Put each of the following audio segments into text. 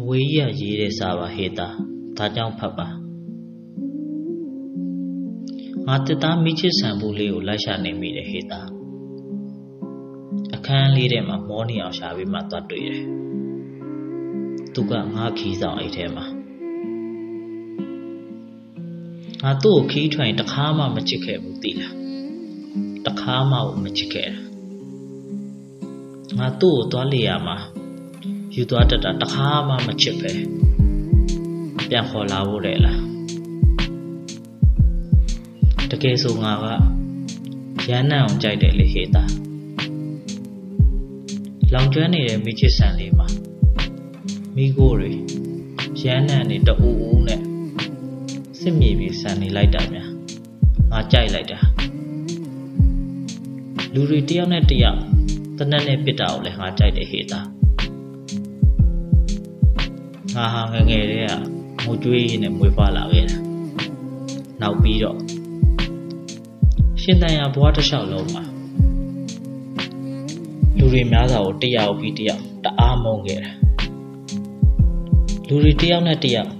အဝေးကြီးကရေးတဲ့စာပါဟေတာဒါကြောင့်ဖတ်ပါငါတစ်သားမိချစ်ဆန်ဘူးလေးကိုလိုက်ရှာနေမိတယ်ဟေတာအခန်းလေးထဲမှာမောနေအောင်ရှာပြီးမှသွားတွေ့တယ်သူကငါခီးဆောင်အိတ်ထဲမှာငါသူ့ကိုခီးထွင်တခါမှမချစ်ခဲ့ဘူးသိလားတခါမှမချစ်ခဲ့တာငါသူ့ကိုသွားလေရမှာ ယူသွားတတ်တာတခါမှမချစ်ပဲပြန်ခေါ်လာဖို့လေလားတကယ်ဆိုငါကရမ်းနှံအောင်ကြိုက်တယ်လေဟေတာလောင်ကျွမ်းနေတဲ့မိချစ်ဆန်လေးမှာမိကိုတွေရမ်းနှံနေတူဦးနဲ့စစ်မြေပြီးဆန်နေလိုက်တာများငါကြိုက်လိုက်တာလူတွေတယောက်နဲ့တယောက်တနက်နဲ့ပစ်တာကိုလည်းငါကြိုက်တယ်ဟေတာ ငါဟာငငယ်လေးကငိုကြွေးရင်းနဲ့မွေးဖွားလာခဲ့တာနောက်ပြီးတော့ရှင်တန်ရဘွားတစ်လျှောက်လုံးမှာလူတွေများစွာကိုတယောက်ပြီးတယောက်တအားမုန်းခဲ့တာလူတွေတယောက်နဲ့တယောက်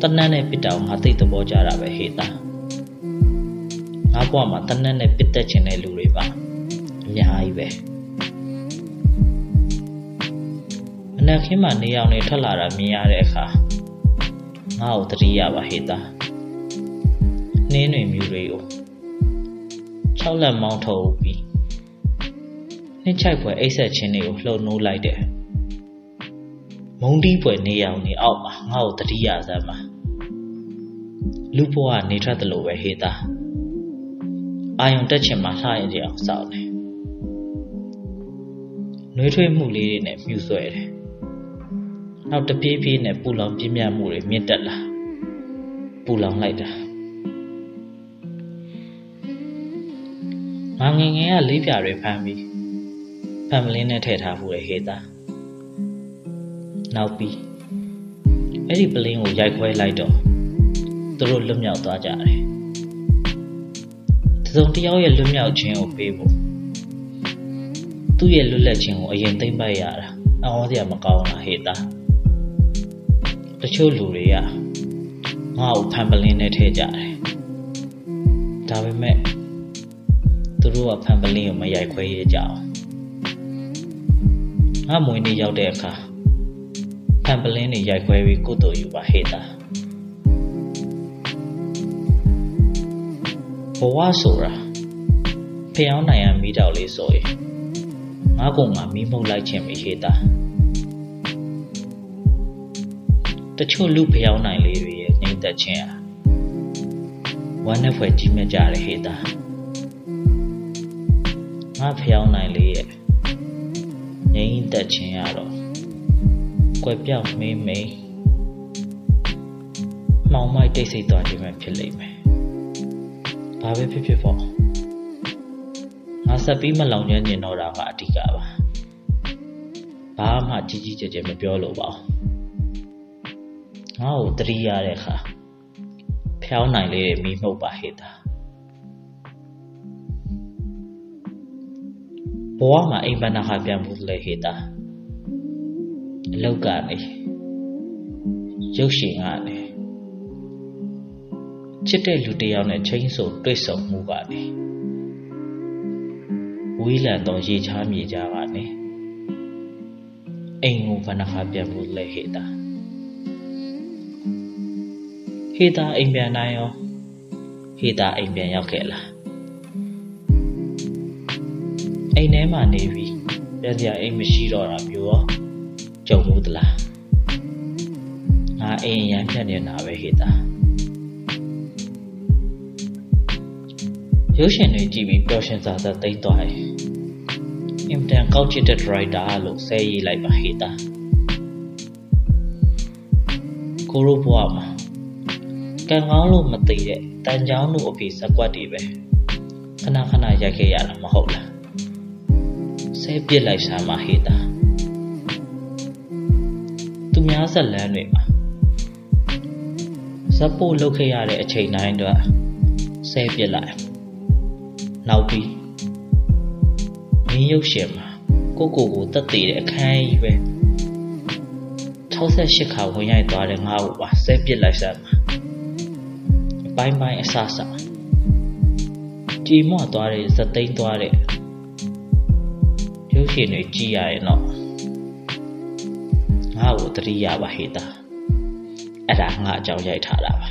တနတ်နဲ့ပစ်တာကိုငါသိသဘောကျတာပဲဟေတာငါဘွားမှာတနတ်နဲ့ပစ်တတ်ချင်တဲ့လူတွေပါအများကြီးပဲ နက်ခင်းမှာနေအောင်နေထွက်လာတာမြင်ရတဲ့အခါငါ့ကိုတတိယပါဟေတာနှင်းတွေမြူတွေကို၆လက်မောင်းထုတ်ပြီးနှင်းချိုက်ဖွယ်အိတ်ဆက်ချင်းတွေကိုလှုပ်နိုးလိုက်တယ်မုံတီးဖွယ်နေအောင်နေအောက်မှာငါ့ကိုတတိယစမ်းပါလူဘဝနေထွက်တယ်လို့ပဲဟေတာအာယုံတက်ချင်မှလှရင်ကြအောင်စောင့်တယ်နှွေးထွေးမှုလေးတွေနဲ့မြူဆွဲတယ် နောက်တပြေးပြေးနဲ့ပူလောင်ပြင်းပြမှုတွေမြင့်တက်လာပူလောင်လိုက်တာငါငငယ်ကလေးပြတွေဖမ်းပြီးဖမ်းမလင်းနဲ့ထည့်ထားဖို့ရဟေတာနောက်ပြီးအဲ့ဒီပလင်းကိုရိုက်ခွဲလိုက်တော့သူတို့လွတ်မြောက်သွားကြတယ်တစုံတယောက်ရဲ့လွတ်မြောက်ခြင်းကိုပေးဖို့သူ့ရဲ့လွတ်လပ်ခြင်းကိုအရင်သိမ့်ပိုက်ရတာအဟောစရာမကောင်းလားဟေတာတ ချို့လူတွေကငါ့ကိုဖန်ပလင်းနဲ့ထည့်ကြတယ်ဒါပေမဲ့သူတို့ကဖန်ပလင်းကိုမရိုက်ခွဲရကြအောင်ငါမွေးနေ့ရောက်တဲ့အခါဖန်ပလင်းတွေရိုက်ခွဲပြီးကုသိုလ်ယူပါဟေတာဘဝဆိုတာဖျောင်းနိုင်ရမိတော့လေးဆိုရင်ငါကောင်မှမီးမုတ်လိုက်ခြင်းပဲဟေတာ တချို့လူဖျောင်းနိုင်လေးတွေရဲ့နှိမ့်သက်ခြင်းဟာဝမ်းနဲ့ဖွယ်ကြီးမြတ်ကြတယ်ဟေတာငါဖျောင်းနိုင်လေးရဲ့ငြိမ့်သက်ခြင်းရတော့ကွယ်ပြောက်မင်းမိန်မောင်မိုက်တိတ်ဆိတ်သွားခြင်းပဲဖြစ်လိမ့်မယ်ဘာပဲဖြစ်ဖြစ်ပေါ့ငါဆက်ပြီးမလောင်ကျန်းကျင်တော့တာကအဓိကပါဘာမှကြီးကြီးကျယ်ကျယ်မပြောလို့ပါ ငါ့ကိုတတိရတဲ့အခါဖျောင်းနိုင်လေးမိမှုတ်ပါဟေတာဘဝမှာအိမ်ပန်းနာခပြန်ဖို့လေဟေတာအလောက်ကနေရုပ်ရှင်ကနေချစ်တဲ့လူတစ်ယောက်နဲ့ချင်းဆိုတွေ့ဆုံမှုကနေဝီးလံတော့ရေချားမြေကြကနေအိမ်ကိုဘဏ္ဍခါပြန်ဖို့လေဟေတာ ဟေတာအိမ်ပြန်နိုင်ရောဟေတာအိမ်ပြန်ရောက်ခဲ့လားအိမ်ထဲမှာနေပြီးပြန်စရာအိမ်မရှိတော့တာမျိုးရောကြုံမှုသလားငါအိမ်ရမ်းဖြတ်နေတာပဲဟေတာရုပ်ရှင်တွေကြည့်ပြီးပျော်ရွှင်စာစာသိမ့်သွားတယ်အင်တန်ကောက်ချစ်တဲ့ဒရိုက်တာလို့ဆဲရေးလိုက်ပါဟေတာကိုရိုဘွားမှာ ကံကောင်းလို့မသိတဲ့တန်ချောင်းတို့အဖေဇက်ကွက်တွေပဲခဏခဏရိုက်ခဲ့ရတာမဟုတ်လားဆဲပစ်လိုက်စမ်းပါဟေတာသူများဇက်လန်းတွေမှာဇက်ပို့လုတ်ခဲ့ရတဲ့အချိန်တိုင်းတော့ဆဲပစ်လိုက်နောက်ပြီးမင်းရုပ်ရှင်မှာကိုကိုကိုတက်တည်တဲ့အခန်းကြီးပဲထ68ခါဝင်ရိုက်သွားတဲ့ငါ့ကိုပါဆဲပစ်လိုက်စမ်းပါ အပိုင်းပိုင်းအဆဆကြည်မွသွားတဲ့ဇသိန်းသွားတဲ့ရုပ်ရှင်တွေကြည်ရရင်တော့ငါ့ကိုတတိယပါဟေတာအဲ့ဒါငါအကြောင်းရိုက်ထားတာပါ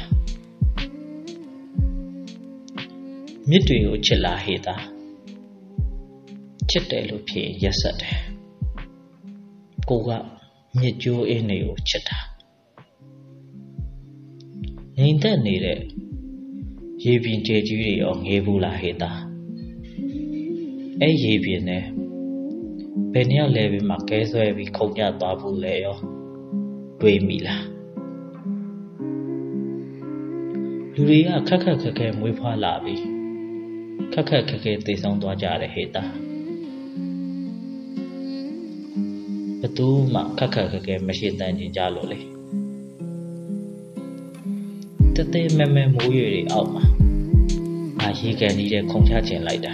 မြစ်တွေကိုချစ်လာဟေတာချစ်တယ်လို့ဖြစ်ရက်ဆက်တယ်ကိုကမြစ်ကြိုးအင်းတွေကိုချစ်တာငိမ့်သက်နေတဲ့ ရေပြင်ကျေကြီးတွေရောငေးဘူးလားဟေတာအဲ့ရေပြင်နဲ့ဘယ်နှစ်ယောက်လဲပြီးမှကဲဆွဲပြီးခုန်ကြသွားဘူးလဲရောတွေးမိလားလူတွေကခက်ခက်ခက်ခဲမွေးဖွားလာပြီးခက်ခက်ခက်ခဲသိဆုံးသွားကြတယ်ဟေတာဘသူမှခက်ခက်ခက်ခဲမရှိတန်ကျင်ကြလို့လေတသေးမဲမဲမိုးရွေတွေအောက်မှာ ငါရေကန်ကြီးတဲ့ခုံချခြင်းလိုက်တာ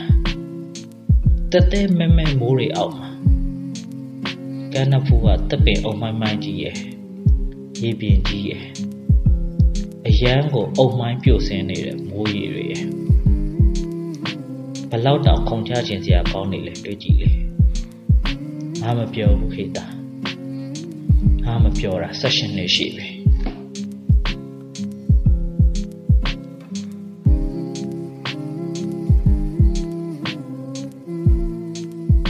တသေးမဲမဲမိုးတွေအောက်မှာကန်းနဖူးကတပ်ပင်အုံမိုင်းမိုင်းကြီးရဲ့ရေပြင်ကြီးရဲ့အရန်ကိုအုံမိုင်းပြုတ်ဆင်းနေတဲ့မိုးရေတွေရဲ့ဘလောက်တောင်ခုံချခြင်းစရာကောင်းနေလဲတွေးကြည့်လေငါမပြောဘူးခေတာငါမပြောတာ session နေရှိပြီ